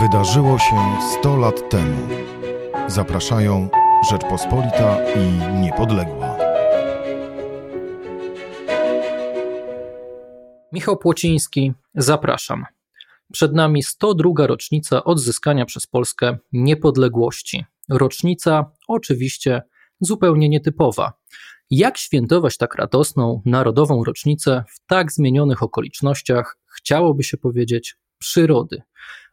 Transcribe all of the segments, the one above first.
Wydarzyło się 100 lat temu. Zapraszają Rzeczpospolita i Niepodległa. Michał Płociński, zapraszam. Przed nami 102. rocznica odzyskania przez Polskę niepodległości. Rocznica oczywiście zupełnie nietypowa. Jak świętować tak radosną, narodową rocznicę w tak zmienionych okolicznościach, chciałoby się powiedzieć, przyrody?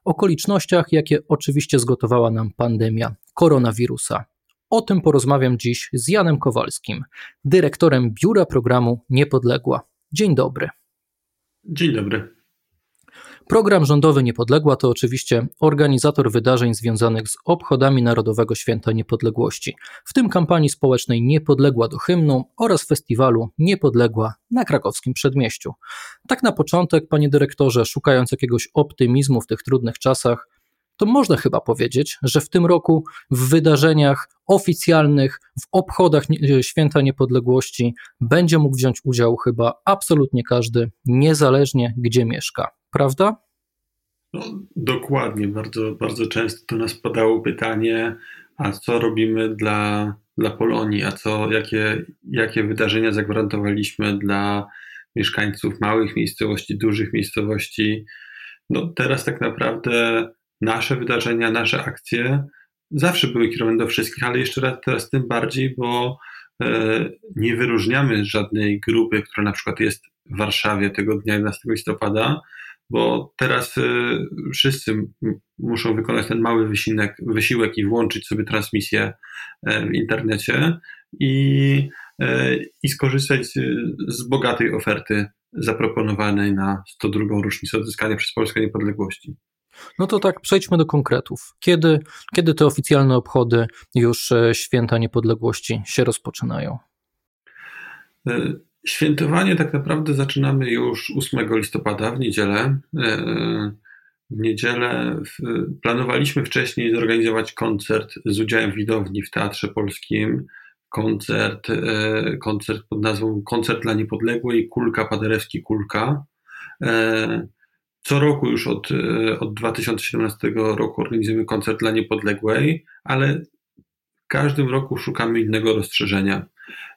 Okolicznościach, jakie oczywiście zgotowała nam pandemia koronawirusa. O tym porozmawiam dziś z Janem Kowalskim, dyrektorem Biura Programu Niepodległa. Dzień dobry. Dzień dobry. Program rządowy Niepodległa to oczywiście organizator wydarzeń związanych z obchodami Narodowego Święta Niepodległości, w tym kampanii społecznej Niepodległa do hymnu oraz festiwalu Niepodległa na krakowskim przedmieściu. Tak na początek, panie dyrektorze, szukając jakiegoś optymizmu w tych trudnych czasach, to można chyba powiedzieć, że w tym roku w wydarzeniach oficjalnych, w obchodach Święta Niepodległości będzie mógł wziąć udział chyba absolutnie każdy, niezależnie gdzie mieszka prawda? No, dokładnie. Bardzo, bardzo często do nas padało pytanie, a co robimy dla, dla Polonii, a co, jakie, jakie wydarzenia zagwarantowaliśmy dla mieszkańców małych miejscowości, dużych miejscowości. No teraz tak naprawdę nasze wydarzenia, nasze akcje zawsze były kierowane do wszystkich, ale jeszcze raz teraz tym bardziej, bo e, nie wyróżniamy żadnej grupy, która na przykład jest w Warszawie tego dnia 11 listopada, bo teraz y, wszyscy muszą wykonać ten mały wysiłek, wysiłek i włączyć sobie transmisję e, w internecie i, e, i skorzystać z bogatej oferty zaproponowanej na 102. rocznicę odzyskania przez Polskę niepodległości. No to tak, przejdźmy do konkretów. Kiedy, kiedy te oficjalne obchody już e, święta niepodległości się rozpoczynają? Świętowanie tak naprawdę zaczynamy już 8 listopada w niedzielę. E, w niedzielę planowaliśmy wcześniej zorganizować koncert z udziałem widowni w Teatrze Polskim. Koncert, e, koncert pod nazwą Koncert dla Niepodległej, Kulka Paderewski Kulka. E, co roku już od, od 2017 roku organizujemy koncert dla Niepodległej, ale w każdym roku szukamy innego rozszerzenia.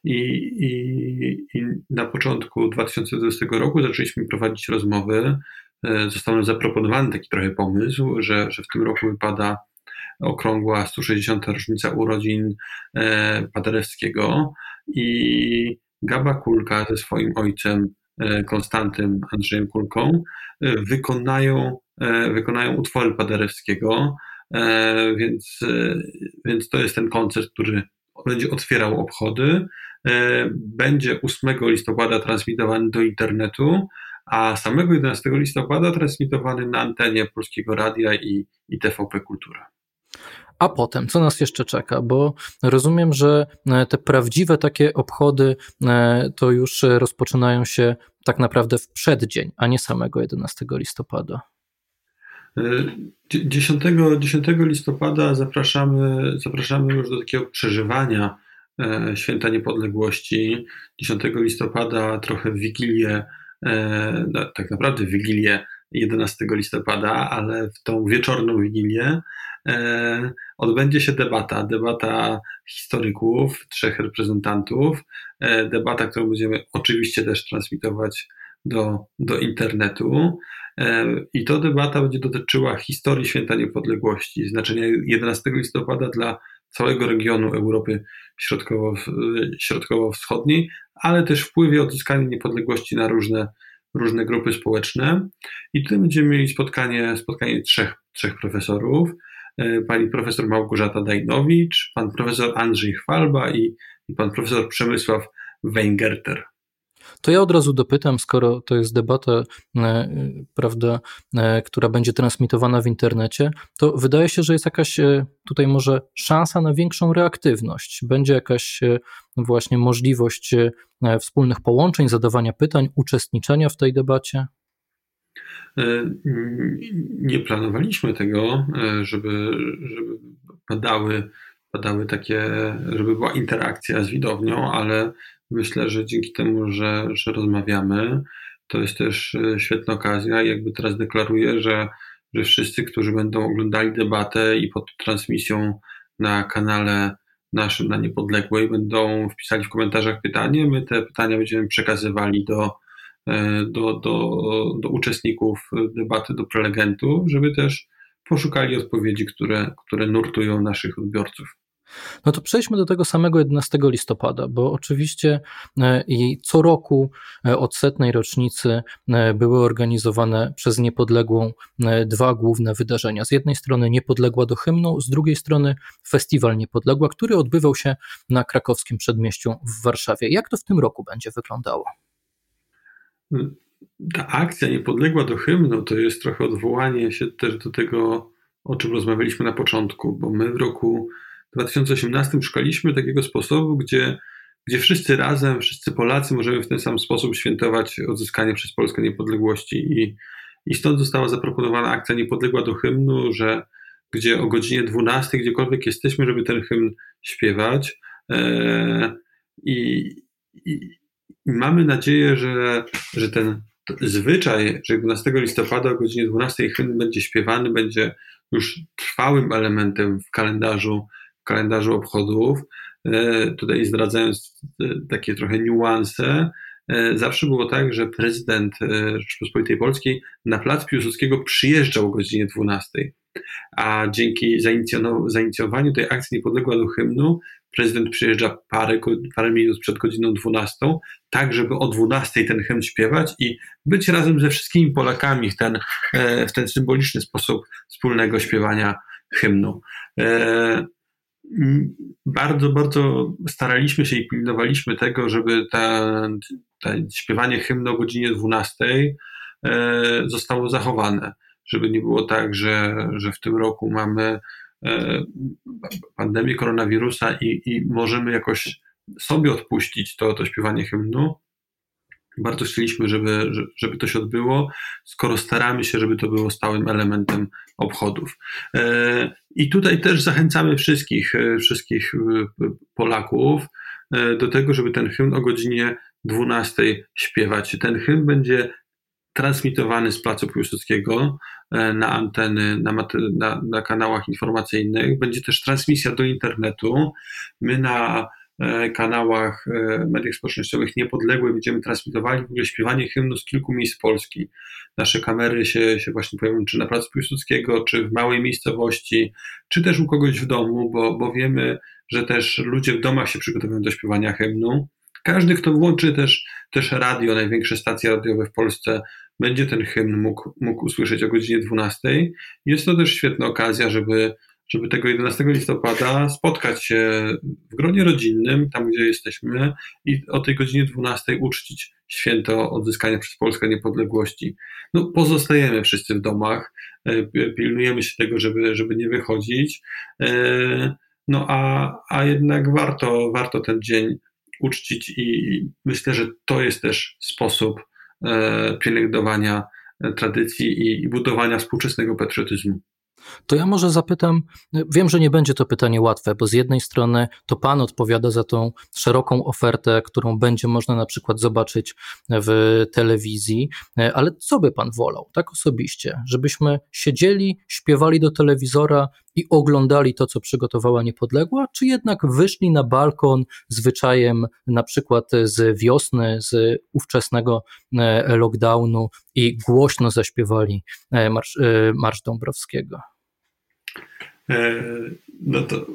I, i, I, na początku 2020 roku zaczęliśmy prowadzić rozmowy. E, został nam zaproponowany taki trochę pomysł, że, że w tym roku wypada okrągła 160. rocznica urodzin e, Paderewskiego i Gaba Kulka ze swoim ojcem e, Konstantym Andrzejem Kulką wykonają, wykonają utwory Paderewskiego, więc, więc to jest ten koncert, który będzie otwierał obchody. E, będzie 8 listopada transmitowany do internetu, a samego 11 listopada transmitowany na antenie Polskiego Radia i, i TVP Kultura. A potem, co nas jeszcze czeka? Bo rozumiem, że e, te prawdziwe takie obchody e, to już rozpoczynają się tak naprawdę w przeddzień, a nie samego 11 listopada. 10, 10 listopada zapraszamy, zapraszamy już do takiego przeżywania e, Święta Niepodległości. 10 listopada trochę w Wigilię, no, tak naprawdę w Wigilię 11 listopada, ale w tą wieczorną Wigilię e, odbędzie się debata, debata historyków, trzech reprezentantów, debata, którą będziemy oczywiście też transmitować do, do internetu. I to debata będzie dotyczyła historii święta niepodległości, znaczenia 11 listopada dla całego regionu Europy Środkowo, Środkowo-Wschodniej, ale też wpływie odzyskania niepodległości na różne, różne grupy społeczne. I tutaj będziemy mieli spotkanie, spotkanie trzech, trzech profesorów. E, pani profesor Małgorzata Dajnowicz, pan profesor Andrzej Chwalba i, i pan profesor Przemysław Weingerter. To ja od razu dopytam, skoro to jest debata, e, prawda, e, która będzie transmitowana w internecie, to wydaje się, że jest jakaś e, tutaj może szansa na większą reaktywność. Będzie jakaś właśnie możliwość wspólnych połączeń, zadawania pytań, uczestniczenia w tej debacie? Nie planowaliśmy tego, żeby, żeby padały, padały takie, żeby była interakcja z widownią, ale Myślę, że dzięki temu, że, że rozmawiamy, to jest też świetna okazja. Jakby teraz deklaruję, że, że wszyscy, którzy będą oglądali debatę i pod transmisją na kanale naszym na Niepodległej będą wpisali w komentarzach pytanie. My te pytania będziemy przekazywali do, e, do, do, do uczestników debaty, do prelegentów, żeby też poszukali odpowiedzi, które, które nurtują naszych odbiorców. No to przejdźmy do tego samego 11 listopada, bo oczywiście e, i co roku e, od setnej rocznicy e, były organizowane przez Niepodległą dwa główne wydarzenia. Z jednej strony Niepodległa do hymnu, z drugiej strony Festiwal Niepodległa, który odbywał się na krakowskim przedmieściu w Warszawie. Jak to w tym roku będzie wyglądało? Ta akcja Niepodległa do hymnu to jest trochę odwołanie się też do tego, o czym rozmawialiśmy na początku, bo my w roku 2018 szukaliśmy takiego sposobu, gdzie, gdzie wszyscy razem, wszyscy Polacy możemy w ten sam sposób świętować odzyskanie przez Polskę niepodległości i, i stąd została zaproponowana akcja Niepodległa do hymnu, że gdzie o godzinie 12, gdziekolwiek jesteśmy, żeby ten hymn śpiewać. E, i, i, mamy nadzieję, że, że ten zwyczaj, że 11 listopada o godzinie 12 hymn będzie śpiewany, będzie już trwałym elementem w kalendarzu kalendarzu obchodów, e, tutaj zdradzając e, takie trochę niuanse, e, zawsze było tak, że prezydent Rzeczypospolitej Polskiej na plac Piłsudskiego przyjeżdżał o godzinie 12, a dzięki zainicjowaniu tej akcji Niepodległa do hymnu prezydent przyjeżdża parę, parę minut przed godziną 12, tak żeby o 12 ten hymn śpiewać i być razem ze wszystkimi Polakami w ten, w ten symboliczny sposób wspólnego śpiewania hymnu bardzo, bardzo staraliśmy się i pilnowaliśmy tego, żeby ta śpiewanie hymnu o godzinie 12 e, zostało zachowane. Żeby nie było tak, że, że w tym roku mamy e, pandemię koronawirusa i, i możemy jakoś sobie odpuścić to, to śpiewanie hymnu, bardzo chcieliśmy, żeby, żeby to się odbyło, skoro staramy się, żeby to było stałym elementem obchodów. E, I tutaj też zachęcamy wszystkich, e, wszystkich e, Polaków do tego, żeby ten hymn o godzinie 12 śpiewać. Ten hymn będzie transmitowany z Placu Piłsudskiego na anteny, na, na, na kanałach informacyjnych. Będzie też transmisja do internetu. My na kanałach e, mediach społecznościowych niepodległe będziemy transmitowali w ogóle śpiewanie hymnu z kilku miejsc Polski. Nasze kamery się, się właśnie pojawią czy na Placu Piłsudskiego, czy w małej miejscowości, czy też u kogoś w domu, bo, bo wiemy, że też ludzie w domach się przygotowują do śpiewania hymnu. Każdy, kto włączy też, też radio, największe stacje radiowe w Polsce, będzie ten hymn mógł, mógł usłyszeć o godzinie 12. Jest to też świetna okazja, żeby żeby tego 11 listopada spotkać się w gronie rodzinnym, tam gdzie jesteśmy, i o tej godzinie 12 uczcić święto odzyskania przez Polskę niepodległości. No, pozostajemy wszyscy w domach, e, pilnujemy się tego, żeby, żeby nie wychodzić. E, no a, a jednak warto, warto ten dzień uczcić i myślę, że to jest też sposób e, pielęgnowania tradycji i budowania współczesnego patriotyzmu. To ja może zapytam, wiem, że nie będzie to pytanie łatwe, bo z jednej strony to Pan odpowiada za tą szeroką ofertę, którą będzie można na przykład zobaczyć w telewizji, ale co by Pan wolał, tak osobiście, żebyśmy siedzieli, śpiewali do telewizora i oglądali to, co przygotowała Niepodległa, czy jednak wyszli na balkon zwyczajem na przykład z wiosny, z ówczesnego e, lockdownu i głośno zaśpiewali e, Marsz, e, Marsz Dąbrowskiego? No to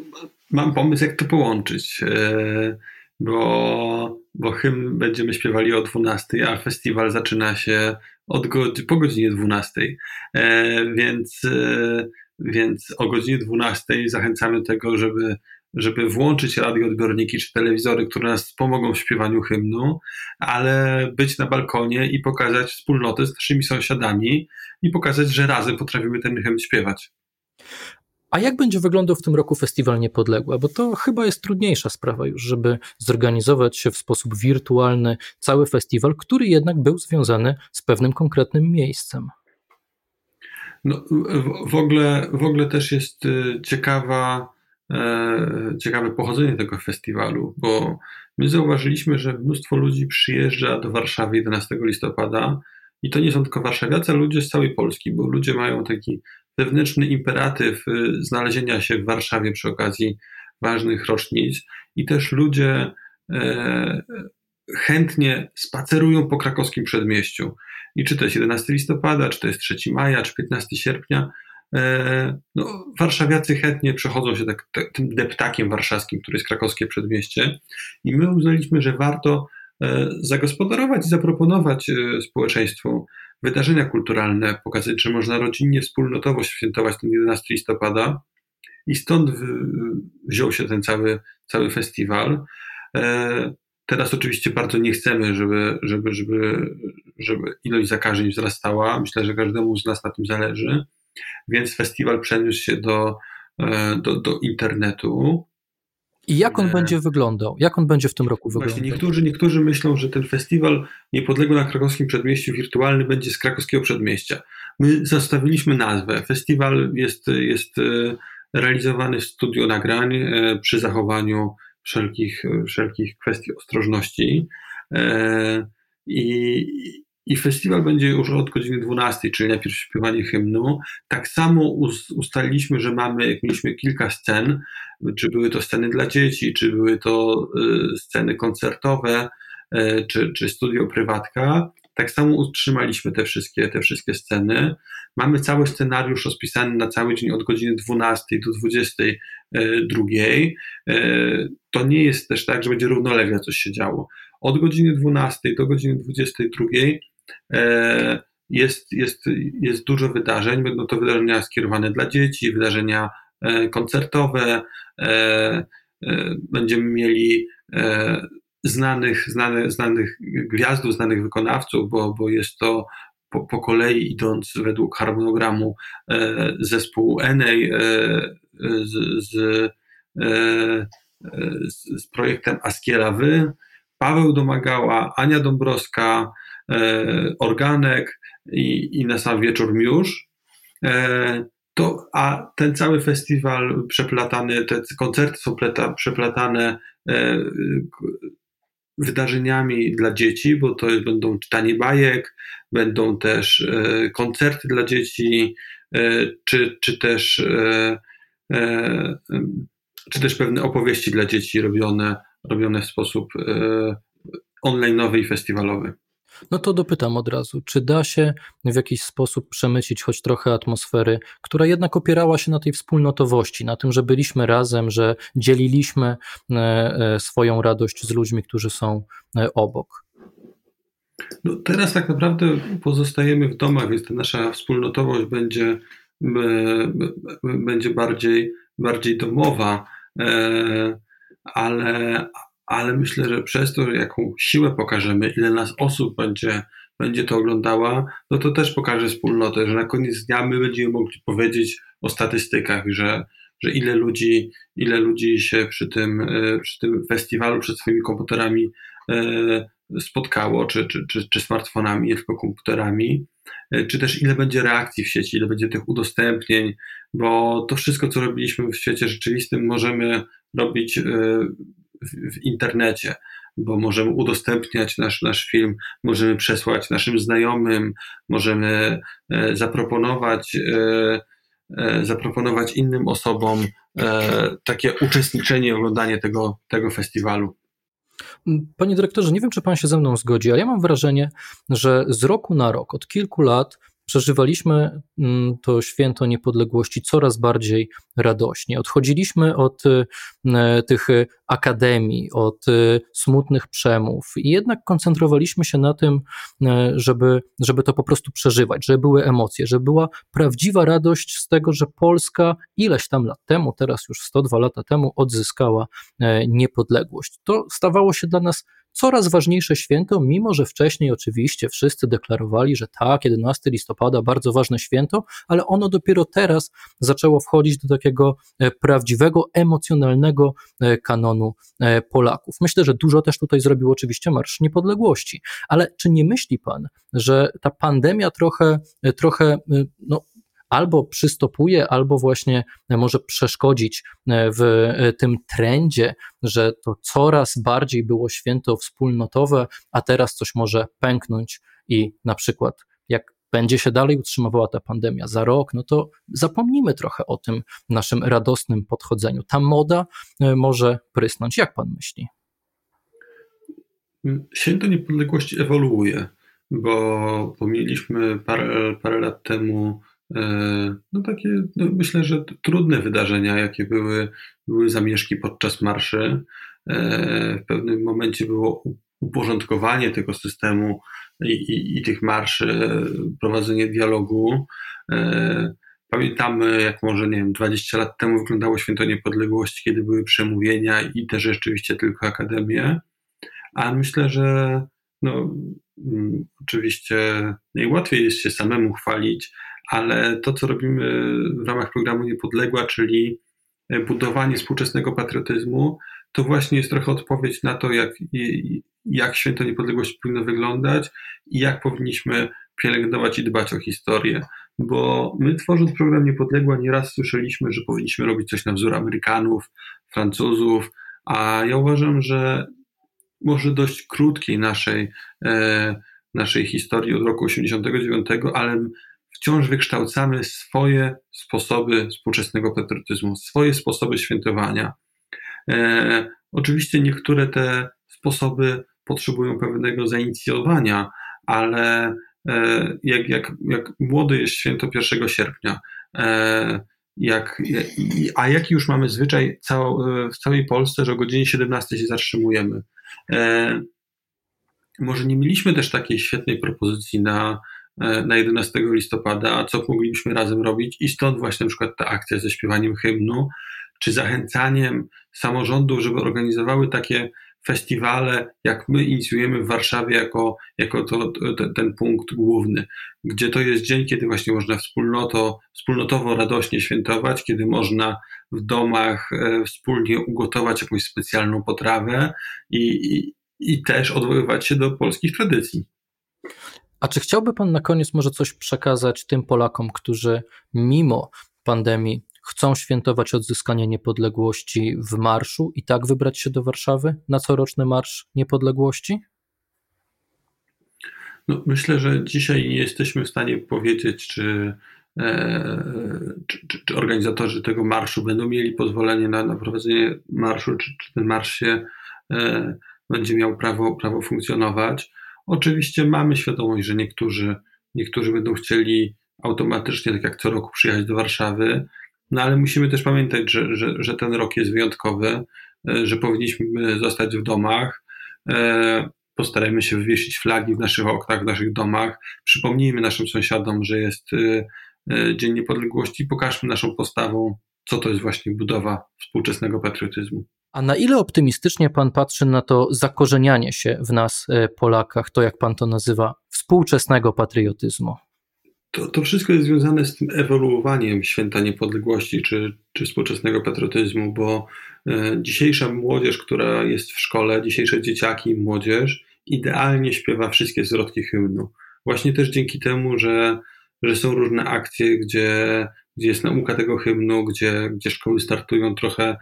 mam pomysł, jak to połączyć, bo, bo hymn będziemy śpiewali o 12, a festiwal zaczyna się od po godzinie 12, więc więc o godzinie 12 zachęcamy do tego, żeby, żeby włączyć radioodbiorniki czy telewizory, które nas pomogą w śpiewaniu hymnu, ale być na balkonie i pokazać wspólnotę z naszymi sąsiadami i pokazać, że razem potrafimy ten hymn śpiewać. A jak będzie wyglądał w tym roku Festiwal Niepodległa? Bo to chyba jest trudniejsza sprawa już, żeby zorganizować się w sposób wirtualny cały festiwal, który jednak był związany z pewnym konkretnym miejscem. No, w, ogóle, w ogóle też jest y, ciekawa, e, ciekawe pochodzenie tego festiwalu, bo my zauważyliśmy, że mnóstwo ludzi przyjeżdża do Warszawy 11 listopada i to nie są tylko warszawiacy, ale ludzie z całej Polski, bo ludzie mają taki wewnętrzny imperatyw y, znalezienia się w Warszawie przy okazji ważnych rocznic i też ludzie e, chętnie spacerują po krakowskim przedmieściu. I czy to jest 11 listopada, czy to jest 3 maja, czy 15 sierpnia, e, no, warszawiacy chętnie przechodzą się tak, tym deptakiem warszawskim, który jest krakowskie przedmieście. I my uznaliśmy, że warto e, zagospodarować i zaproponować społeczeństwu wydarzenia kulturalne, pokazać, że można rodzinnie, wspólnotowo świętować ten 11 listopada. I stąd wziął się ten cały, cały festiwal. Teraz oczywiście bardzo nie chcemy, żeby, żeby, żeby, żeby ilość zakażeń wzrastała. Myślę, że każdemu z nas na tym zależy. Więc festiwal przeniósł się do, e, do, do internetu. I jak on e, będzie wyglądał? Jak on będzie w tym roku wyglądał? Właśnie niektórzy, niektórzy myślą, że ten festiwal niepodległy na krakowskim przedmieściu wirtualny będzie z krakowskiego przedmieścia. My zostawiliśmy nazwę. Festiwal jest, jest e, realizowany w studio nagrań przy zachowaniu wszelkich, wszelkich kwestii ostrożności. E, I, I festiwal będzie już od godziny 12, czyli najpierw śpiewanie hymnu. Tak samo ustaliliśmy, że mamy, jak mieliśmy kilka scen, czy były to sceny dla dzieci, czy były to e, sceny koncertowe, e, czy, czy studio prywatka, tak samo utrzymaliśmy te wszystkie, te wszystkie sceny. Mamy cały scenariusz rozpisany na cały dzień od godziny 12 do 22. E, to nie jest też tak, że będzie równolegle coś się działo. Od godziny 12 do godziny 22 e, jest, jest, jest dużo wydarzeń. Będą to wydarzenia skierowane dla dzieci, wydarzenia e, koncertowe. Będziemy mieli znanych, znanych, znanych gwiazdów, znanych wykonawców, bo, bo jest to po, po kolei idąc według harmonogramu e, zespół Enej e, z, z, e, z, projektem Askiela Wy, Paweł Domagała, Ania Dąbrowska, e, Organek i, i na sam wieczór Miusz. E, to, a ten cały festiwal przeplatany, te koncerty są pleta, przeplatane e, wydarzeniami dla dzieci, bo to będą czytanie bajek, będą też e, koncerty dla dzieci, e, czy, czy, też, e, czy też pewne opowieści dla dzieci robione, robione w sposób online'owy i festiwalowy. No to dopytam od razu, czy da się w jakiś sposób przemycić choć trochę atmosfery, która jednak opierała się na tej wspólnotowości, na tym, że byliśmy razem, że dzieliliśmy e, e, swoją radość z ludźmi, którzy są e, obok? No teraz tak naprawdę pozostajemy w domach, więc ta nasza wspólnotowość będzie, będzie bardziej, bardziej domowa, ale, ale myślę, że przez to, jaką siłę pokażemy, ile nas osób będzie, będzie to oglądała, no to też pokaże wspólnotę, że na koniec dnia my będziemy mogli powiedzieć o statystykach, że, że ile ludzi, ile ludzi się przy tym, e, przy tym festiwalu przed swoimi komputerami e, spotkało, czy, czy, czy, czy smartfonami, nie tylko komputerami, e, czy też ile będzie reakcji w sieci, ile będzie tych udostępnień, bo to wszystko, co robiliśmy w świecie rzeczywistym, możemy robić w, internecie, bo możemy udostępniać nasz, nasz film, możemy przesłać naszym znajomym, możemy e, zaproponować, e, e, zaproponować innym osobom takie uczestniczenie, oglądanie tego, tego festiwalu. Panie dyrektorze, nie wiem, czy pan się ze mną zgodzi, ale ja mam wrażenie, że z roku na rok, od kilku lat, przeżywaliśmy mm, to święto niepodległości coraz bardziej radośnie. Odchodziliśmy od e, tych akademii, od e, smutnych przemów i jednak koncentrowaliśmy się na tym, e, żeby, żeby to po prostu przeżywać, żeby były emocje, żeby była prawdziwa radość z tego, że Polska ileś tam lat temu, teraz już 102 lata temu, odzyskała niepodległość. To stawało się dla nas coraz ważniejsze święto, mimo że wcześniej oczywiście wszyscy deklarowali, że tak, 11 listopada bardzo ważne święto, ale ono dopiero teraz zaczęło wchodzić do takiego e, prawdziwego, emocjonalnego e, kanonu e, Polaków. Myślę, że dużo też tutaj zrobił oczywiście Marsz Niepodległości, ale czy nie myśli pan, że ta pandemia trochę, trochę no, albo przystopuje, albo właśnie może przeszkodzić w tym trendzie, że to coraz bardziej było święto wspólnotowe, a teraz coś może pęknąć i na przykład jak będzie się dalej utrzymywała ta pandemia za rok, no to zapomnimy trochę o tym naszym radosnym podchodzeniu. Ta moda e, może prysnąć. Jak pan myśli? Święto Niepodległości ewoluuje, bo, mieliśmy parę, parę lat temu e, no takie, no myślę, że trudne wydarzenia, jakie były, były zamieszki podczas marszy. E, w pewnym momencie było uporządkowanie tego systemu i, i, i tych marszy, prowadzenie dialogu. E, pamiętamy, jak może, nie wiem, 20 lat temu wyglądało Święto Niepodległości, kiedy były przemówienia i też rzeczywiście tylko akademie. A myślę, że no, mm, oczywiście najłatwiej jest się samemu chwalić, ale to, co robimy w ramach programu Niepodległa, czyli budowanie współczesnego patriotyzmu, to właśnie jest trochę odpowiedź na to, jak, jak święto niepodległości powinno wyglądać i jak powinniśmy pielęgnować i dbać o historię. Bo my tworząc program Niepodległa nieraz słyszeliśmy, że powinniśmy robić coś na wzór Amerykanów, Francuzów, a ja uważam, że może dość krótkiej naszej, e, naszej historii od roku 89, ale wciąż wykształcamy swoje sposoby współczesnego patriotyzmu, swoje sposoby świętowania. E, oczywiście niektóre te sposoby potrzebują pewnego zainicjowania, ale e, jak, jak, jak młody jest święto 1 sierpnia, e, jak, a jaki już mamy zwyczaj cał, w całej Polsce, że o godzinie 17 się zatrzymujemy. E, może nie mieliśmy też takiej świetnej propozycji na, na 11 listopada, co moglibyśmy razem robić i stąd właśnie na przykład ta akcja ze śpiewaniem hymnu, czy zachęcaniem samorządów, żeby organizowały takie festiwale, jak my inicjujemy w Warszawie jako, jako to, ten punkt główny, gdzie to jest dzień, kiedy właśnie można wspólnoto, wspólnotowo radośnie świętować, kiedy można w domach e, wspólnie ugotować jakąś specjalną potrawę i, i, i też odwoływać się do polskich tradycji. A czy chciałby Pan na koniec może coś przekazać tym Polakom, którzy mimo pandemii chcą świętować odzyskanie niepodległości w marszu i tak wybrać się do Warszawy na coroczny Marsz Niepodległości? No, myślę, że dzisiaj nie jesteśmy w stanie powiedzieć, czy, e, czy, czy, czy, organizatorzy tego marszu będą mieli pozwolenie na, na prowadzenie marszu, czy, ten marsz się e, będzie miał prawo, prawo funkcjonować. Oczywiście mamy świadomość, że niektórzy, niektórzy będą chcieli automatycznie, tak jak co roku, przyjechać do Warszawy, no ale musimy też pamiętać, że, że, że ten rok jest wyjątkowy, e, że powinniśmy zostać w domach. E, postarajmy się wywiesić flagi w naszych oknach, w naszych domach. Przypomnijmy naszym sąsiadom, że jest e, Dzień Niepodległości. Pokażmy naszą postawą, co to jest właśnie budowa współczesnego patriotyzmu. A na ile optymistycznie Pan patrzy na to zakorzenianie się w nas, Polakach, to jak Pan to nazywa, współczesnego patriotyzmu? To, to wszystko jest związane z tym ewoluowaniem święta niepodległości czy, czy współczesnego patriotyzmu, bo e, dzisiejsza młodzież, która jest w szkole, dzisiejsze dzieciaki, młodzież, idealnie śpiewa wszystkie zwrotki hymnu. Właśnie też dzięki temu, że, że są różne akcje, gdzie, gdzie jest nauka tego hymnu, gdzie, gdzie szkoły startują trochę e,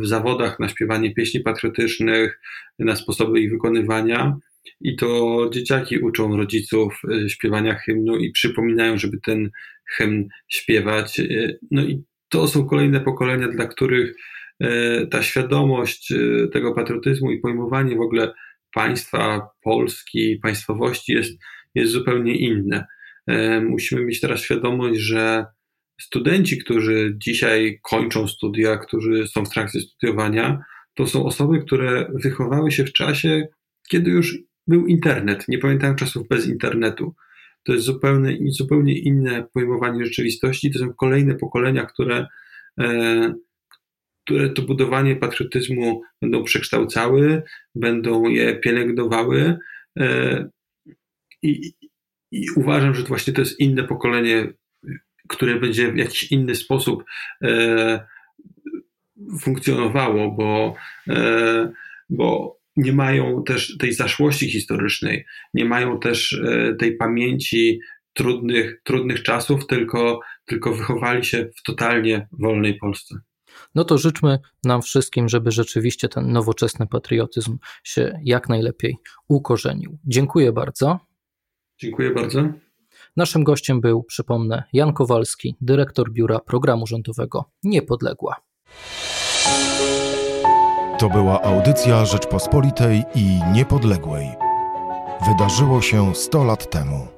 w zawodach na śpiewanie pieśni patriotycznych, na sposoby ich wykonywania. I to dzieciaki uczą rodziców e, śpiewania hymnu i przypominają, żeby ten hymn śpiewać. E, no i to są kolejne pokolenia, dla których e, ta świadomość tego patriotyzmu i pojmowanie w ogóle państwa, Polski, państwowości jest, jest zupełnie inne. Musimy mieć teraz świadomość, że studenci, którzy dzisiaj kończą studia, którzy są w trakcie studiowania, to są osoby, które wychowały się w czasie, kiedy już był internet. Nie pamiętam czasów bez internetu. To jest zupełnie, zupełnie inne pojmowanie rzeczywistości. To są kolejne pokolenia, które, e, które to budowanie patriotyzmu będą przekształcały, będą je pielęgnowały. E, i, I uważam, że właśnie to jest inne pokolenie, które będzie w jakiś inny sposób e, funkcjonowało, bo, e, bo nie mają też tej zaszłości historycznej, nie mają też e, tej pamięci trudnych, trudnych czasów, tylko, tylko wychowali się w totalnie wolnej Polsce. No to życzmy nam wszystkim, żeby rzeczywiście ten nowoczesny patriotyzm się jak najlepiej ukorzenił. Dziękuję bardzo. Dziękuję bardzo. Naszym gościem był, przypomnę, Jan Kowalski, dyrektor Biura Programu Rządowego Niepodległa. To była audycja Rzeczpospolitej i Niepodległej. Wydarzyło się 100 lat temu.